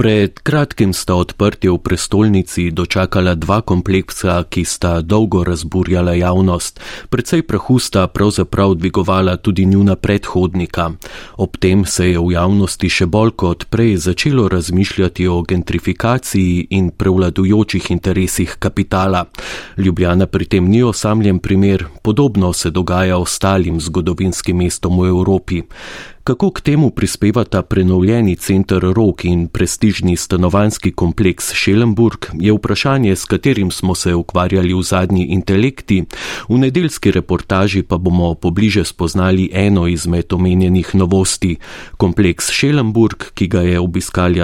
Pred kratkim sta odprtje v prestolnici dočakala dva kompleksa, ki sta dolgo razburjala javnost. Predvsej prahu sta pravzaprav dvigovala tudi njuna predhodnika. Ob tem se je v javnosti še bolj kot prej začelo razmišljati o gentrifikaciji in prevladujočih interesih kapitala. Ljubljana pri tem ni osamljen primer, podobno se dogaja ostalim zgodovinskim mestom v Evropi. Kako k temu prispevata prenovljeni center Rok in prestižni stanovanski kompleks Šelenburg, je vprašanje, s katerim smo se ukvarjali v zadnji intelekti. V nedeljski reportaži pa bomo pobliže spoznali eno izmed omenjenih novosti. Kompleks Šelenburg, ki ga je,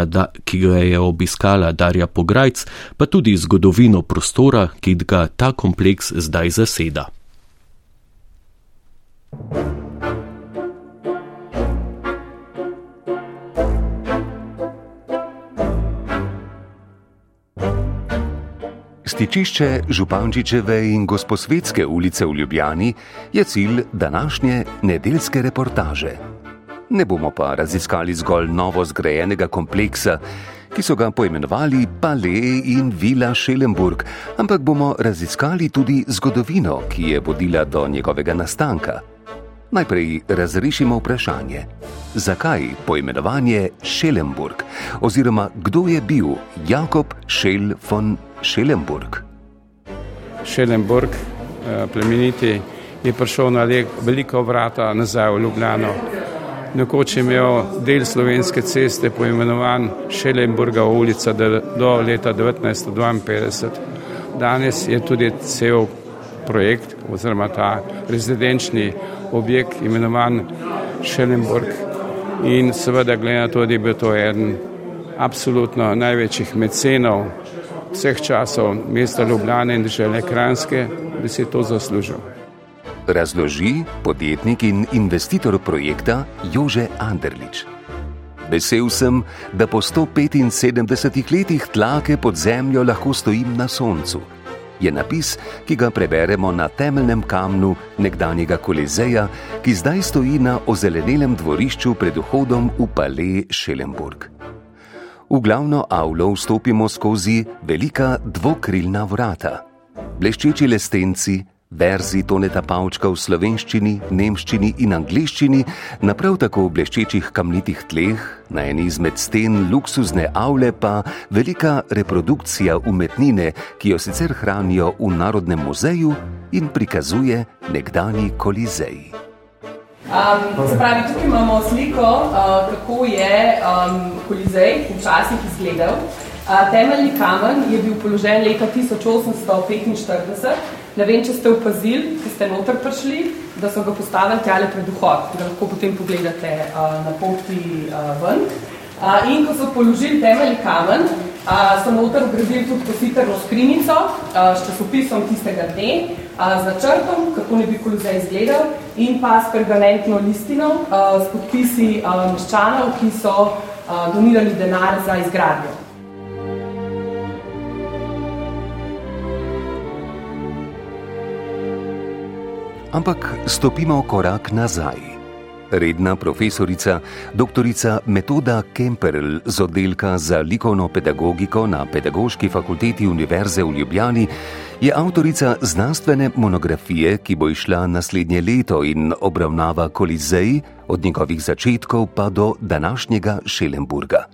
da, ki ga je obiskala Darja Pograjc, pa tudi zgodovino prostora, ki ga ta kompleks zdaj zaseda. thank you Stičišče Župančičeve in Gosposvetske ulice v Ljubljani je cilj današnje nedeljske reportaže. Ne bomo pa raziskali zgolj novo zgrajenega kompleksa, ki so ga poimenovali Palais in Villa Schellenburg, ampak bomo raziskali tudi zgodovino, ki je vodila do njegovega nastanka. Najprej razrešimo vprašanje, zakaj poimenovanje Schellenburg oziroma kdo je bil Jakob Schell von Šelenburg. Šelenburg, eh, plemeniti, je prišel na veliko vrata nazaj v Ljubljano. Nekoč je imel del slovenske ceste poimenovan Šelenburga ulica do leta 1952. Danes je tudi cel projekt oziroma ta rezidenčni objekt imenovan Šelenburg in seveda glede na to, da je bil to eden absolutno največjih mecenov vseh časov mesta Ljubljana in države Kranske, da si to zaslužil. Razloži podjetnik in investitor projekta Jože Anderlič. Vesel sem, da po 175 letih tlake pod zemljo lahko stojim na soncu. Je napis, ki ga preberemo na temeljnem kamnu nekdanjega Kolizeja, ki zdaj stoji na ozelenelem dvorišču pred vhodom v Palais Schellenburg. V glavno avlo vstopimo skozi velika dvokrilna vrata. Bleščeči lestenci, verzi toneta pavčka v slovenščini, nemščini in angliščini, na prav tako bleščečih kamnitih tleh, na eni izmed sten luksuzne avle pa velika reprodukcija umetnine, ki jo sicer hranijo v Narodnem muzeju in prikazuje nekdani kolizej. Um, se pravi, tukaj imamo sliko, uh, kako je um, kolizej včasih izgledal. Uh, temeljni kamen je bil položen leta 1845. Ne vem, če ste opazili, ki ste noter prišli, da so ga postavili tjale pred vhod, da lahko potem pogledate uh, na poti uh, ven. Uh, in ko so položili temeljni kamen, uh, so noter ugradili tudi positerno skrinjico uh, s časopisom tistega dne, uh, z načrtom, kako ne bi kolizej izgledal, in pa s permanentno listino uh, s podpisi uh, meščanov, ki so uh, donirali denar za izgradnjo. Ampak stopimo korak nazaj. Redna profesorica, dr. Metoda Kemperl z oddelka za likovno pedagogiko na Pedagoški fakulteti Univerze v Ljubljani je avtorica znanstvene monografije, ki bo išla naslednje leto in obravnava kolizej od njegovih začetkov pa do današnjega Šelenburga.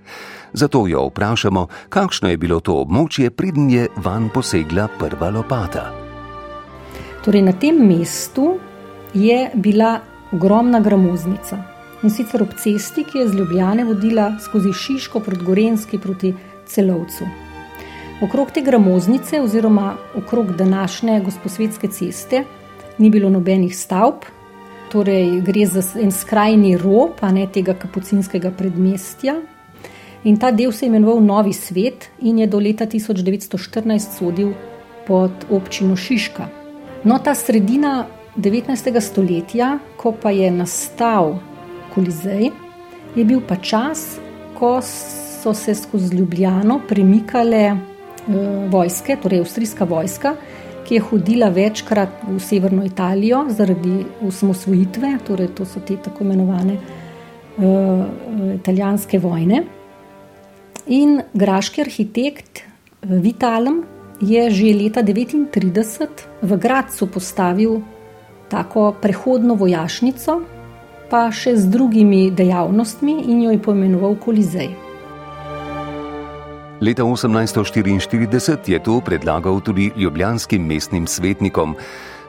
Zato jo vprašamo, kakšno je bilo to območje, pridn je van posegla prva lopata. Torej, na tem mestu je bila ogromna gramoznica. In sicer ob cesti, ki je z Ljubljane vodila skozi Šiško proti Gorenski proti Celovcu. Okrog te gramoznice, oziroma okrog današnje Gosposvetske ceste, ni bilo nobenih stavb, torej gre za en skrajni rob, a ne tega kapucinskega predmestja. In ta del se je imenoval Novi svet in je do leta 1914 sodil pod občino Šiška. No, ta sredina 19. stoletja, ko pa je nastal Kolizej, je bil pa čas, ko so se skozi Ljubljano premikale e, vojske, torej avstrijska vojska, ki je hodila večkrat v severno Italijo zaradi osamosvojitve, torej to so te tako imenovane e, italijanske vojne. In graški arhitekt Vitalem je že leta 1939 v Gracu postavil tako prehodno vojašnico, pa še z drugimi dejavnostmi in jo je poimenoval Kolizej. Leta 1844 je to predlagal tudi ljubljanskim mestnim svetnikom.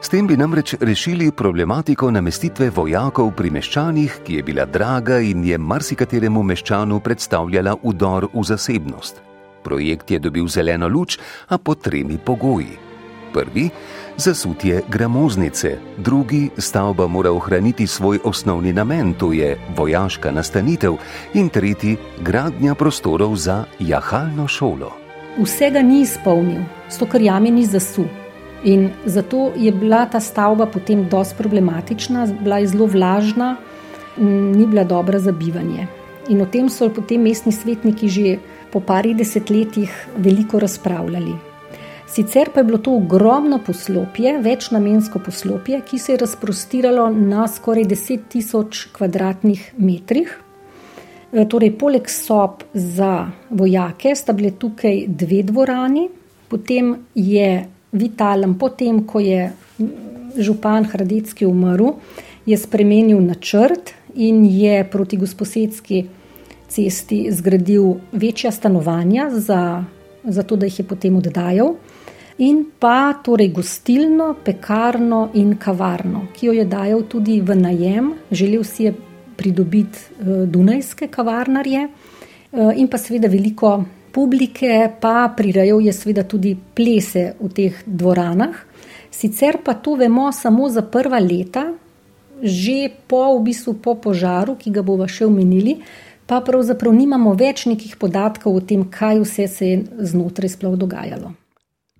S tem bi namreč rešili problematiko namestitve vojakov pri meščanih, ki je bila draga in je marsikateremu meščanu predstavljala udor v zasebnost. Projekt je dobil zeleno luč, a pod tremi pogoji. Prvi: zasutje gramoznice, drugi: stavba mora ohraniti svoj osnovni namen, to je vojaška nastanitev, in tretji: gradnja prostorov za jahalno šolo. Vsega ni izpolnil, sto kar jami ni zasul. In zato je bila ta stavba potem dosti problematična, bila je zelo vlažna, ni bila dobra za bivanje. In o tem so potem mestni svetniki že po parih desetletjih veliko razpravljali. Sicer pa je bilo to ogromno poslopje, večnamensko poslopje, ki se je razprostiralo na skoraj 10.000 km2. E, torej, poleg sob za vojake sta bile tukaj dve dvorani, potem je Vitalem, potem ko je župan Hradecki umrl, je spremenil načrt in je proti gosposedski cesti zgradil večja stanovanja, za, za to, da jih je potem oddajal in pa torej gostilno, pekarno in kavarno, ki jo je dajal tudi v najem, želel si je pridobiti uh, Dunajske kavarnarje uh, in pa seveda veliko publike, pa prirejal je seveda tudi plese v teh dvoranah. Sicer pa to vemo samo za prva leta, že po, v bistvu po požaru, ki ga bomo še omenili, pa pravzaprav nimamo več nekih podatkov o tem, kaj vse se je znotraj sploh dogajalo.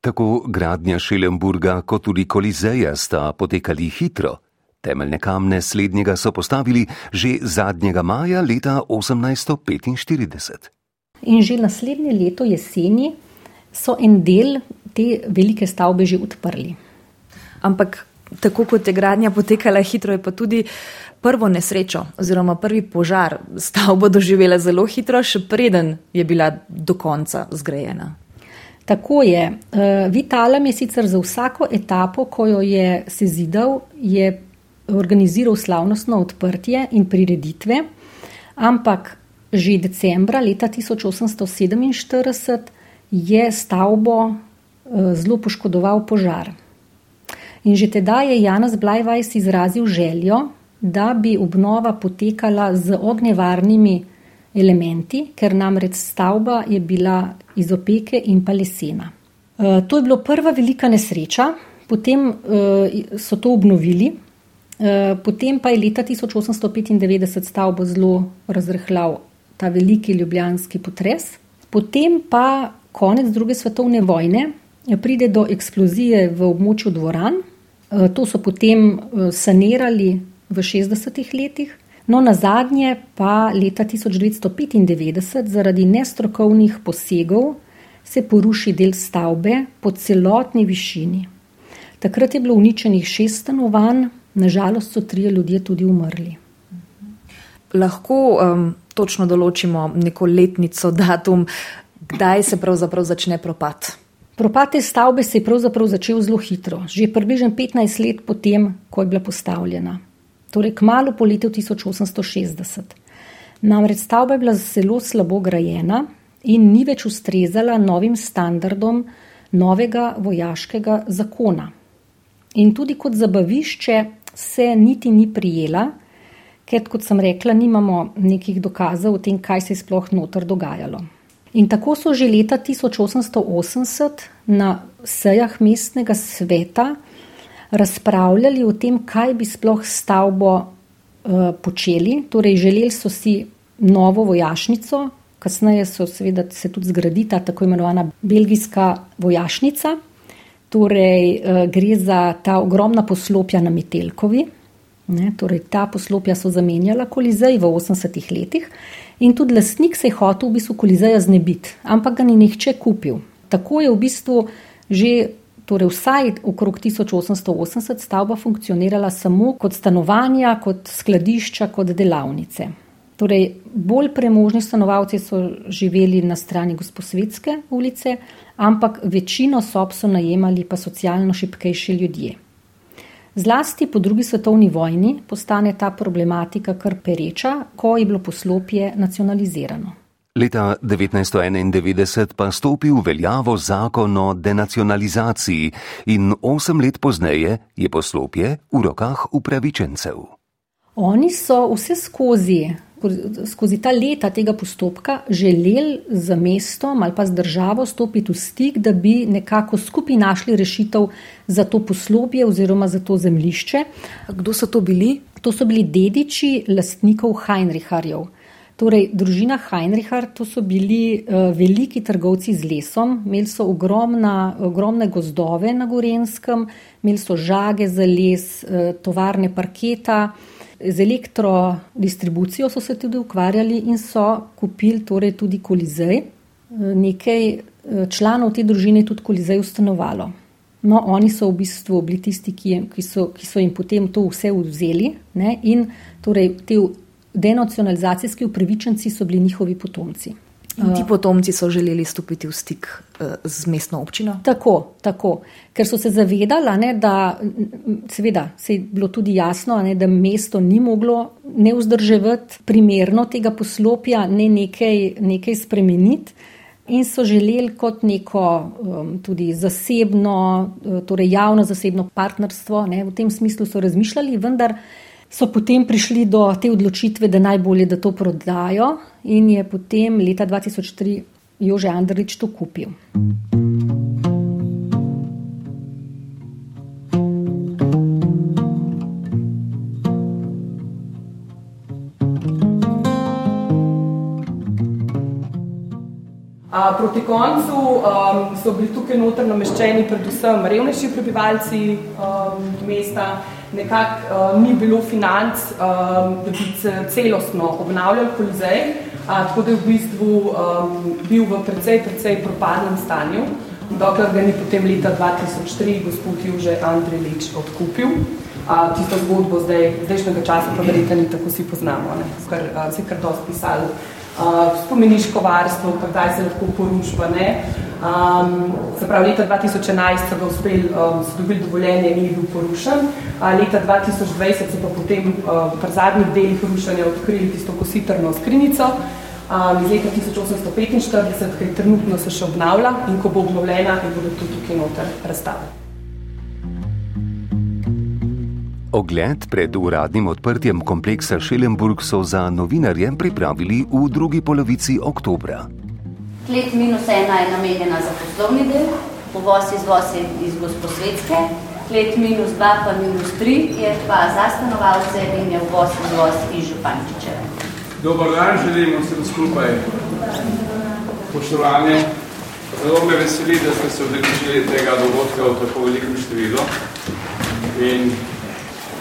Tako gradnja Šelemburga kot tudi Kolizeja sta potekali hitro. Temeljne kamne slednjega so postavili že zadnjega maja leta 1845. In že naslednje leto jeseni so en del te velike stavbe že odprli. Ampak tako kot je gradnja potekala hitro, je pa tudi prvo nesrečo oziroma prvi požar stavbo doživela zelo hitro, še preden je bila do konca zgrajena. Tako je. Eh, Vitalem je sicer za vsako etapo, ko jo je sezidal, je organiziral slavnostno odprtje in prireditve, ampak že decembra leta 1847 je stavbo eh, zelo poškodoval požar. In že tedaj je Janez Blajvajs izrazil željo, da bi obnova potekala z ognjevarnimi elementi, ker namreč stavba je bila iz opeke in pa lesena. E, to je bila prva velika nesreča, potem e, so to obnovili, e, potem pa je leta 1895 stavbo zelo razrehljal ta veliki ljubljanski potres, potem pa konec druge svetovne vojne pride do eksplozije v območju dvoran, to so potem sanirali v 60-ih letih. No, na zadnje pa leta 1995 zaradi nestrokovnih posegov se poruši del stavbe po celotni višini. Takrat je bilo uničenih šest stanovanj, nažalost so trije ljudje tudi umrli. Lahko um, točno določimo neko letnico, datum, kdaj se pravzaprav začne propad. Propad te stavbe se je pravzaprav začel zelo hitro, že približno 15 let potem, ko je bila postavljena torej kmalo po letu 1860. Namreč stavba je bila zelo slabo grajena in ni več ustrezala novim standardom novega vojaškega zakona. In tudi kot zabavišče se niti ni prijela, ker, kot sem rekla, nimamo nekih dokazov o tem, kaj se je sploh noter dogajalo. In tako so že leta 1880 na sejah mestnega sveta razpravljali o tem, kaj bi sploh stavbo uh, počeli. Torej, želeli so si novo vojašnico, kasneje so seveda se tudi zgradita tako imenovana belgijska vojašnica. Torej, uh, gre za ta ogromna poslopja na Metelkovi. Ne, torej, ta poslopja so zamenjala kolizej v 80-ih letih in tudi lastnik se je hotel v bistvu kolizeja znebiti, ampak ga ni nihče kupil. Tako je v bistvu že torej vsaj okrog 1880 stavba funkcionirala samo kot stanovanja, kot skladišča, kot delavnice. Torej, bolj premožni stanovalci so živeli na strani Gosposvetske ulice, ampak večino sob so najemali pa socialno šipkejši ljudje. Zlasti po drugi svetovni vojni postane ta problematika kar pereča, ko je bilo poslopje nacionalizirano. Leta 1991 pa stopi v veljavo zakon o denacionalizaciji in osem let pozneje je poslopje v rokah upravičencev. Oni so vse skozi skozi ta leta tega postopka želeli z mestom ali pa z državo stopiti v stik, da bi nekako skupaj našli rešitev za to poslopje oziroma za to zemlišče. Kdo so to bili? To so bili dediči lastnikov Heinriharjev. Torej, družina Heinrichar, to so bili uh, veliki trgovci z lesom, imeli so ogromna, ogromne gozdove na Gorenskem, imeli so žage za les, uh, tovarne parketa, uh, Z elektrodistribucijo so se tudi ukvarjali in so kupili torej tudi kolizej. Nekaj eh, članov te družine je tudi kolizej ustanovalo. No, oni so v bistvu bili tisti, ki, ki, so, ki so jim potem to vse vzeli ne, in torej te denacionalizacijski upravičenci so bili njihovi potomci. In ti potomci so želeli stopiti v stik eh, z mestno občino? Tako, tako. ker so se zavedali, ne, da seveda se je bilo tudi jasno, ne, da mesto ni moglo ne vzdrževati primerno tega poslopja, ne nekaj, nekaj spremeniti. In so želeli kot neko um, tudi zasebno, eh, torej javno-zasebno partnerstvo, ne, v tem smislu so razmišljali, vendar so potem prišli do te odločitve, da najbolje, da to prodajo, in je potem leta 2003 Jože Andrič to kupil. Proti koncu um, so bili tukaj noter nameščeni predvsem revnejši prebivalci um, mesta, nekako uh, ni bilo financ, um, da bi celostno obnavljali kolizej, uh, tako da je v bistvu um, bil v precej, precej propadnem stanju, dokler ga ni potem leta 2003 gospod Juže Andrej Leč odkupil. Uh, tisto zgodbo zdaj, zdajšnjega časa pa verjetno ni tako si poznamo, ne? ker uh, se je kar dosti pisalo uh, spomeniško varstvo, kdaj se lahko porušba, ne. Um, se pravi, leta 2011 so ga uspeli, um, so dobili dovoljenje in je bil porušen. Uh, leta 2020 so pa potem uh, pri zadnjih delih rušanja odkrili tisto kositrno skrinico um, iz leta 1845, ki je trenutno se še obnavlja in ko bo obnovljena, in bodo tudi tukaj noter razstavili. Ogled pred uradnim odprtjem kompleksa Šelenburg so za novinarje pripravili v drugi polovici oktobra. Klet minus ena je namenjena za poslovni del, uvoz izvoz je iz gospodsvetske, klet minus dva pa minus tri je pa za stanovalce in je uvoz izvoz iz Župančičeve. Dobar dan, želimo vsem skupaj poštovanje. Zelo me veseli, da ste se odrežili tega dogodka v tako velikem številu. In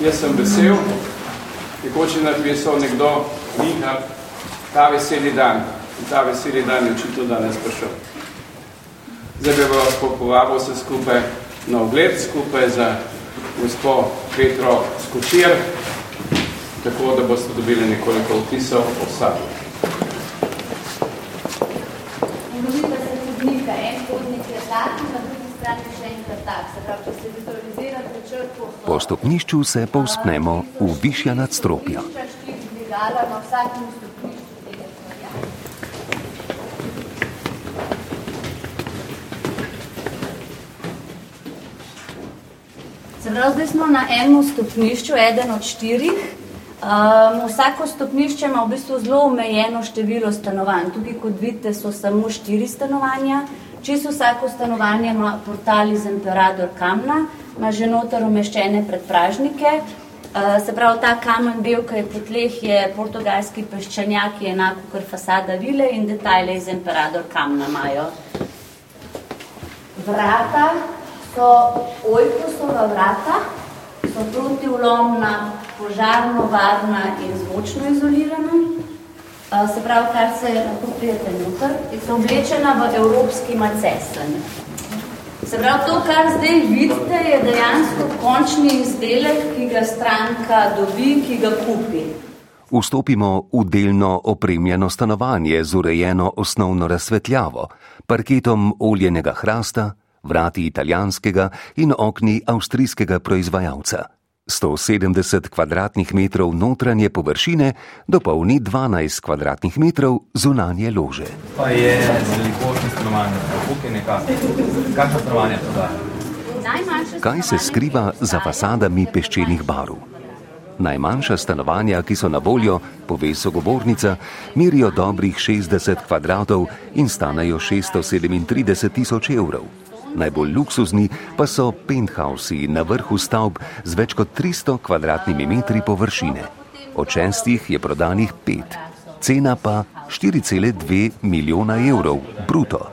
Jaz sem vesel, nekoč je napisal nekdo Miha, ta veseli dan. Ta veseli dan je očitno danes prišel. Zdaj bi vas popovabil se skupaj na ogled, skupaj za gospo Petro Skočir, tako da boste dobili nekoliko vtisov o sabi. Ulovite se hodnika, en hodnik je tak, na drugi strani še enkrat tak. Se pravi, če se vizualizirate črko... Po stopnišču se povzpnemo v višja nadstropja. Se pravi, zdaj smo na enem stopnišču, eden od štirih. Um, vsako stopnišče ima v bistvu zelo omejeno število stanovanj. Tukaj, kot vidite, so samo štiri stanovanja. Čisto vsako stanovanje ima portal iz Emperador Kamna, ima že noter umeščene predpražnike. Uh, se pravi, ta kamen del, ki je po tleh, je portugalski peščanjak, je enako kot fasada vile in detajle iz Emperador Kamna imajo. Vrata so ojkosova vrata, so protivlomna, požarno varna in zvočno izolirana. Se pravi, kar se lahko prijete noter, so oblečena v evropski macesen. Se pravi, to, kar zdaj vidite, je dejansko končni izdelek, ki ga stranka dobi, ki ga kupi. Vstopimo v delno opremljeno stanovanje z urejeno osnovno razsvetljavo, parketom oljenega hrasta, vrati italijanskega in okni avstrijskega proizvajalca. 170 kvadratnih metrov notranje površine dopolni 12 kvadratnih metrov zunanje lože. Pa je velikost stanovanja, kako je nekako, kakšno stanovanje prodaja? Kaj se skriva za fasadami peščenih barov? Najmanjša stanovanja, ki so na voljo, pove sogovornica, merijo dobrih 60 kvadratov in stanejo 637 tisoč evrov. Najbolj luksuzni pa so penthausi na vrhu stavb z več kot 300 kvadratnimi metri površine. Od šestih je prodanih pet, cena pa 4,2 milijona evrov bruto.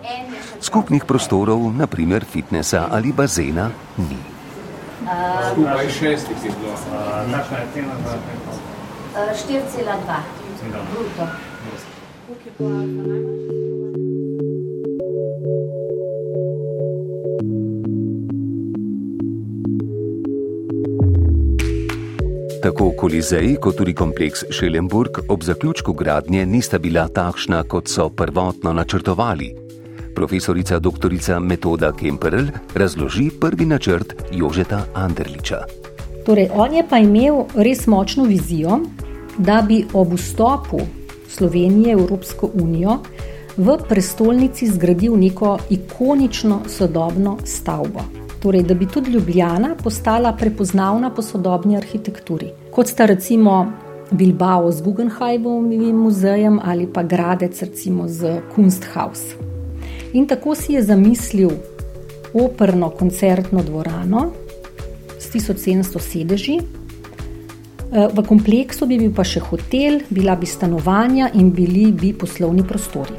Skupnih prostorov, naprimer fitnesa ali bazena, ni. Skupaj šestih je bilo. Kakšna je cena za penthouse? 4,2 bruto. Tako Kolizej kot tudi kompleks Šelenburg ob zaključku gradnje nista bila takšna, kot so prvotno načrtovali. Profesorica dr. Metoda Kemperl razloži prvi načrt Jožeta Anderliča. Torej, on je pa imel res močno vizijo, da bi ob vstopu Slovenije v Evropsko unijo v prestolnici zgradil neko ikonično sodobno stavbo. Torej, da bi tudi Ljubljana postala prepoznavna po sodobni arhitekturi, kot sta recimo Bilbao z Guggenheimovim muzejem ali pa Gradec recimo z Kunsthaus. In tako si je zamislil operno koncertno dvorano s 1700 sedeži. V kompleksu bi bil pa še hotel, bila bi stanovanja in bili bi poslovni prostori.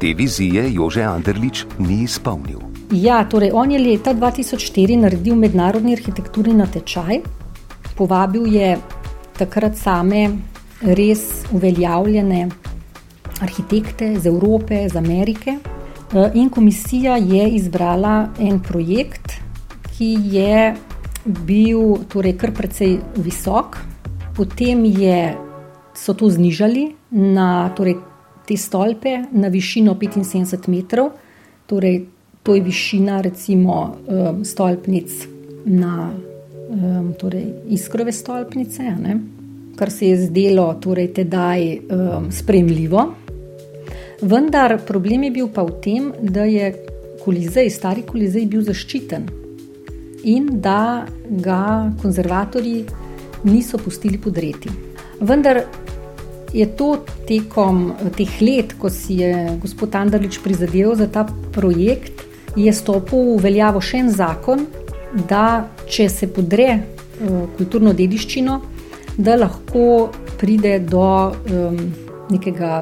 Te vizije Jože Anderlič ni izpolnil. Ja, torej on je leta 2004 naredil mednarodni arhitekturni natečaj, povabil je takrat same res uveljavljene arhitekte iz Evrope, iz Amerike. In komisija je izbrala en projekt, ki je bil torej kar precej visok, potem je, so to znižali na torej, te stolpe na višino 75 metrov, torej to je višina recimo stolpnic na torej, iskrove stolpnice, ne? kar se je zdelo torej tedaj spremljivo. Vendar problem je bil pa v tem, da je kolizej, stari kolizej bil zaščiten in da ga konzervatorji niso pustili podreti. Vendar je to tekom teh let, ko si je gospod Andrlič prizadeval za ta projekt, je stopil v veljavo še en zakon, da če se podre kulturno dediščino, da lahko pride do nekega,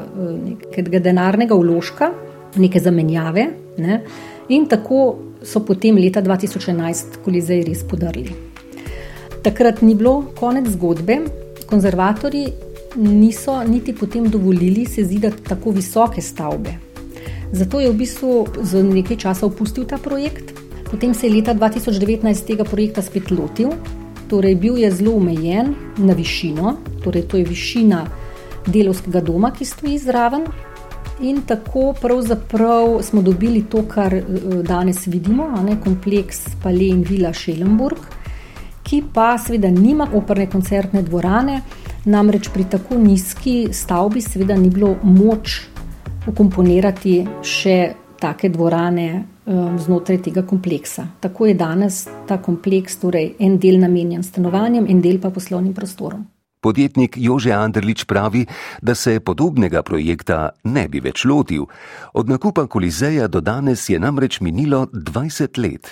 nekega denarnega vložka, neke zamenjave. Ne? In tako so potem leta 2011 kolizej res podarili. Takrat ni bilo konec zgodbe, konzervatori niso niti potem dovolili se zidati tako visoke stavbe. Zato je v bistvu za nekaj časa opustil ta projekt, potem se je leta 2019 tega projekta spet lotil. Torej, bil je zelo omejen na višino, torej to je višina delovskega doma, ki stoji zraven. In tako pravzaprav smo dobili to, kar danes vidimo, ne, kompleks Palais in Vila Šelenburg, ki pa seveda nima operne koncertne dvorane, namreč pri tako nizki stavbi seveda ni bilo moč ukomponirati še take dvorane um, znotraj tega kompleksa. Tako je danes ta kompleks, torej en del namenjen stanovanjem, en del pa poslovnim prostorom. Podjetnik Jože Anderlič pravi, da se podobnega projekta ne bi več lotil. Od nakupa kolizeja do danes je namreč minilo 20 let.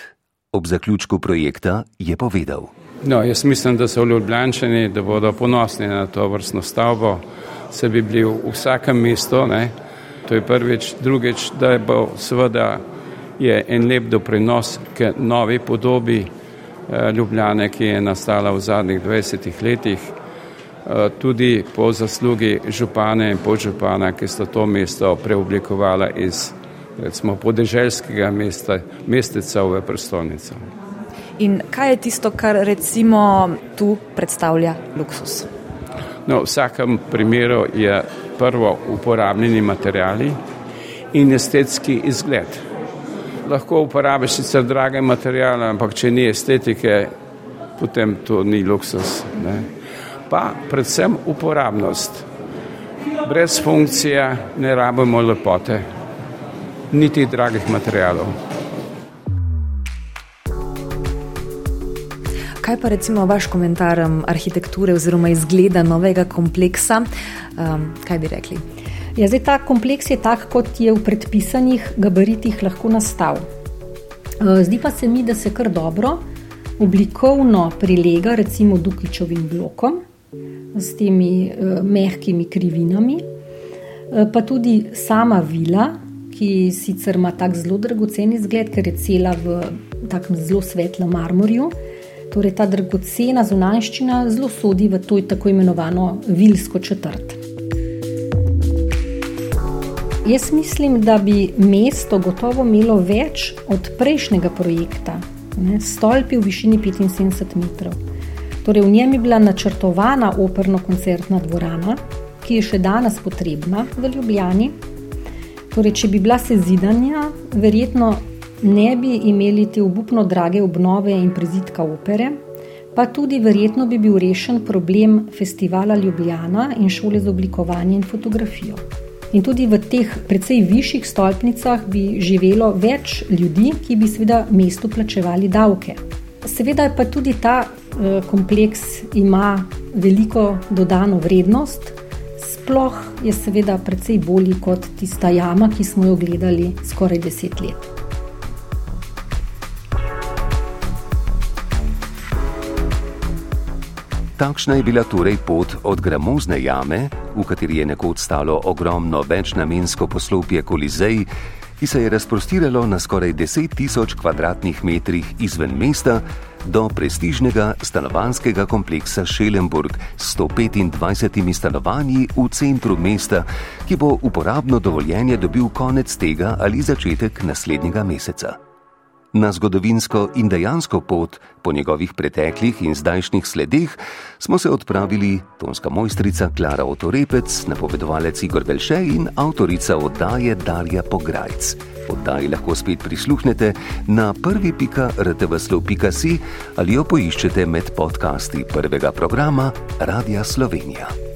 Ob zaključku projekta je povedal. No, jaz mislim, da so ljubljančani, da bodo ponosni na to vrstno stavbo, se bi bili v vsakem mestu. Ne? To je prvič, drugič, da bo seveda je en lep doprinos k novi podobi Ljubljane, ki je nastala v zadnjih 20 letih, tudi po zaslugi župane in podžupana, ki sta to mesto preoblikovala iz recimo, podeželskega mesta, mesteca v prestolnico. In kaj je tisto, kar recimo tu predstavlja luksus? No, v vsakem primeru je prvo uporabljeni materiali in estetski izgled. Lahko uporabiš sicer drage materijale, ampak če ni estetike, potem to ni luksus. Ne. Pa predvsem uporabnost. Brez funkcije ne rabimo lepote, niti dragih materijalov. Kaj pa recimo vaš komentar arhitekture oziroma izgleda novega kompleksa? Um, kaj bi rekli? Ja, zdaj, ta kompleks je tak, kot je v predpisanih gabaritih lahko nastal. Uh, zdi pa se mi, da se kar dobro oblikovno prilega recimo Dukičovim blokom s temi uh, mehkimi krivinami, uh, pa tudi sama vila, ki sicer ima tak zelo dragocen izgled, ker je cela v takem zelo svetlem marmorju. Torej, ta dragocena zunanjščina zelo sodi v to tako imenovano vilsko četrt. Jaz mislim, da bi mesto gotovo imelo več od prejšnjega projekta, ne, stolpi v višini 75 metrov. Torej, v njem je bila načrtovana operno-koncertna dvorana, ki je še danes potrebna v Ljubljani. Torej, če bi bila sezidanja, verjetno ne bi imeli te obupno drage obnove in prizidka opere, pa tudi verjetno bi bil rešen problem festivala Ljubljana in šole za oblikovanje in fotografijo. In tudi v teh precej višjih stolpnicah bi živelo več ljudi, ki bi seveda mestu plačevali davke. Seveda pa tudi ta eh, kompleks ima veliko dodano vrednost, sploh je seveda precej bolj kot tista jama, ki smo jo gledali skoraj deset let. Takšna je bila torej pot od gramozne jame, v kateri je nekoč stalo ogromno večnamensko poslopje Kolizej, ki se je razprostiralo na skoraj 10 tisoč kvadratnih metrih izven mesta, do prestižnega stanovanskega kompleksa Šelenburg s 125 stanovanji v centru mesta, ki bo uporabno dovoljenje dobil konec tega ali začetek naslednjega meseca. Na zgodovinsko in dejansko pot po njegovih preteklih in zdajšnjih sledeh smo se odpravili tonska mojstrica Klara Otorepec, napovedovalec Igor Velše in avtorica oddaje Darja Pograjc. Oddaji lahko spet prisluhnete na prvi.rtvslo.si ali jo poiščete med podcasti prvega programa Radia Slovenija.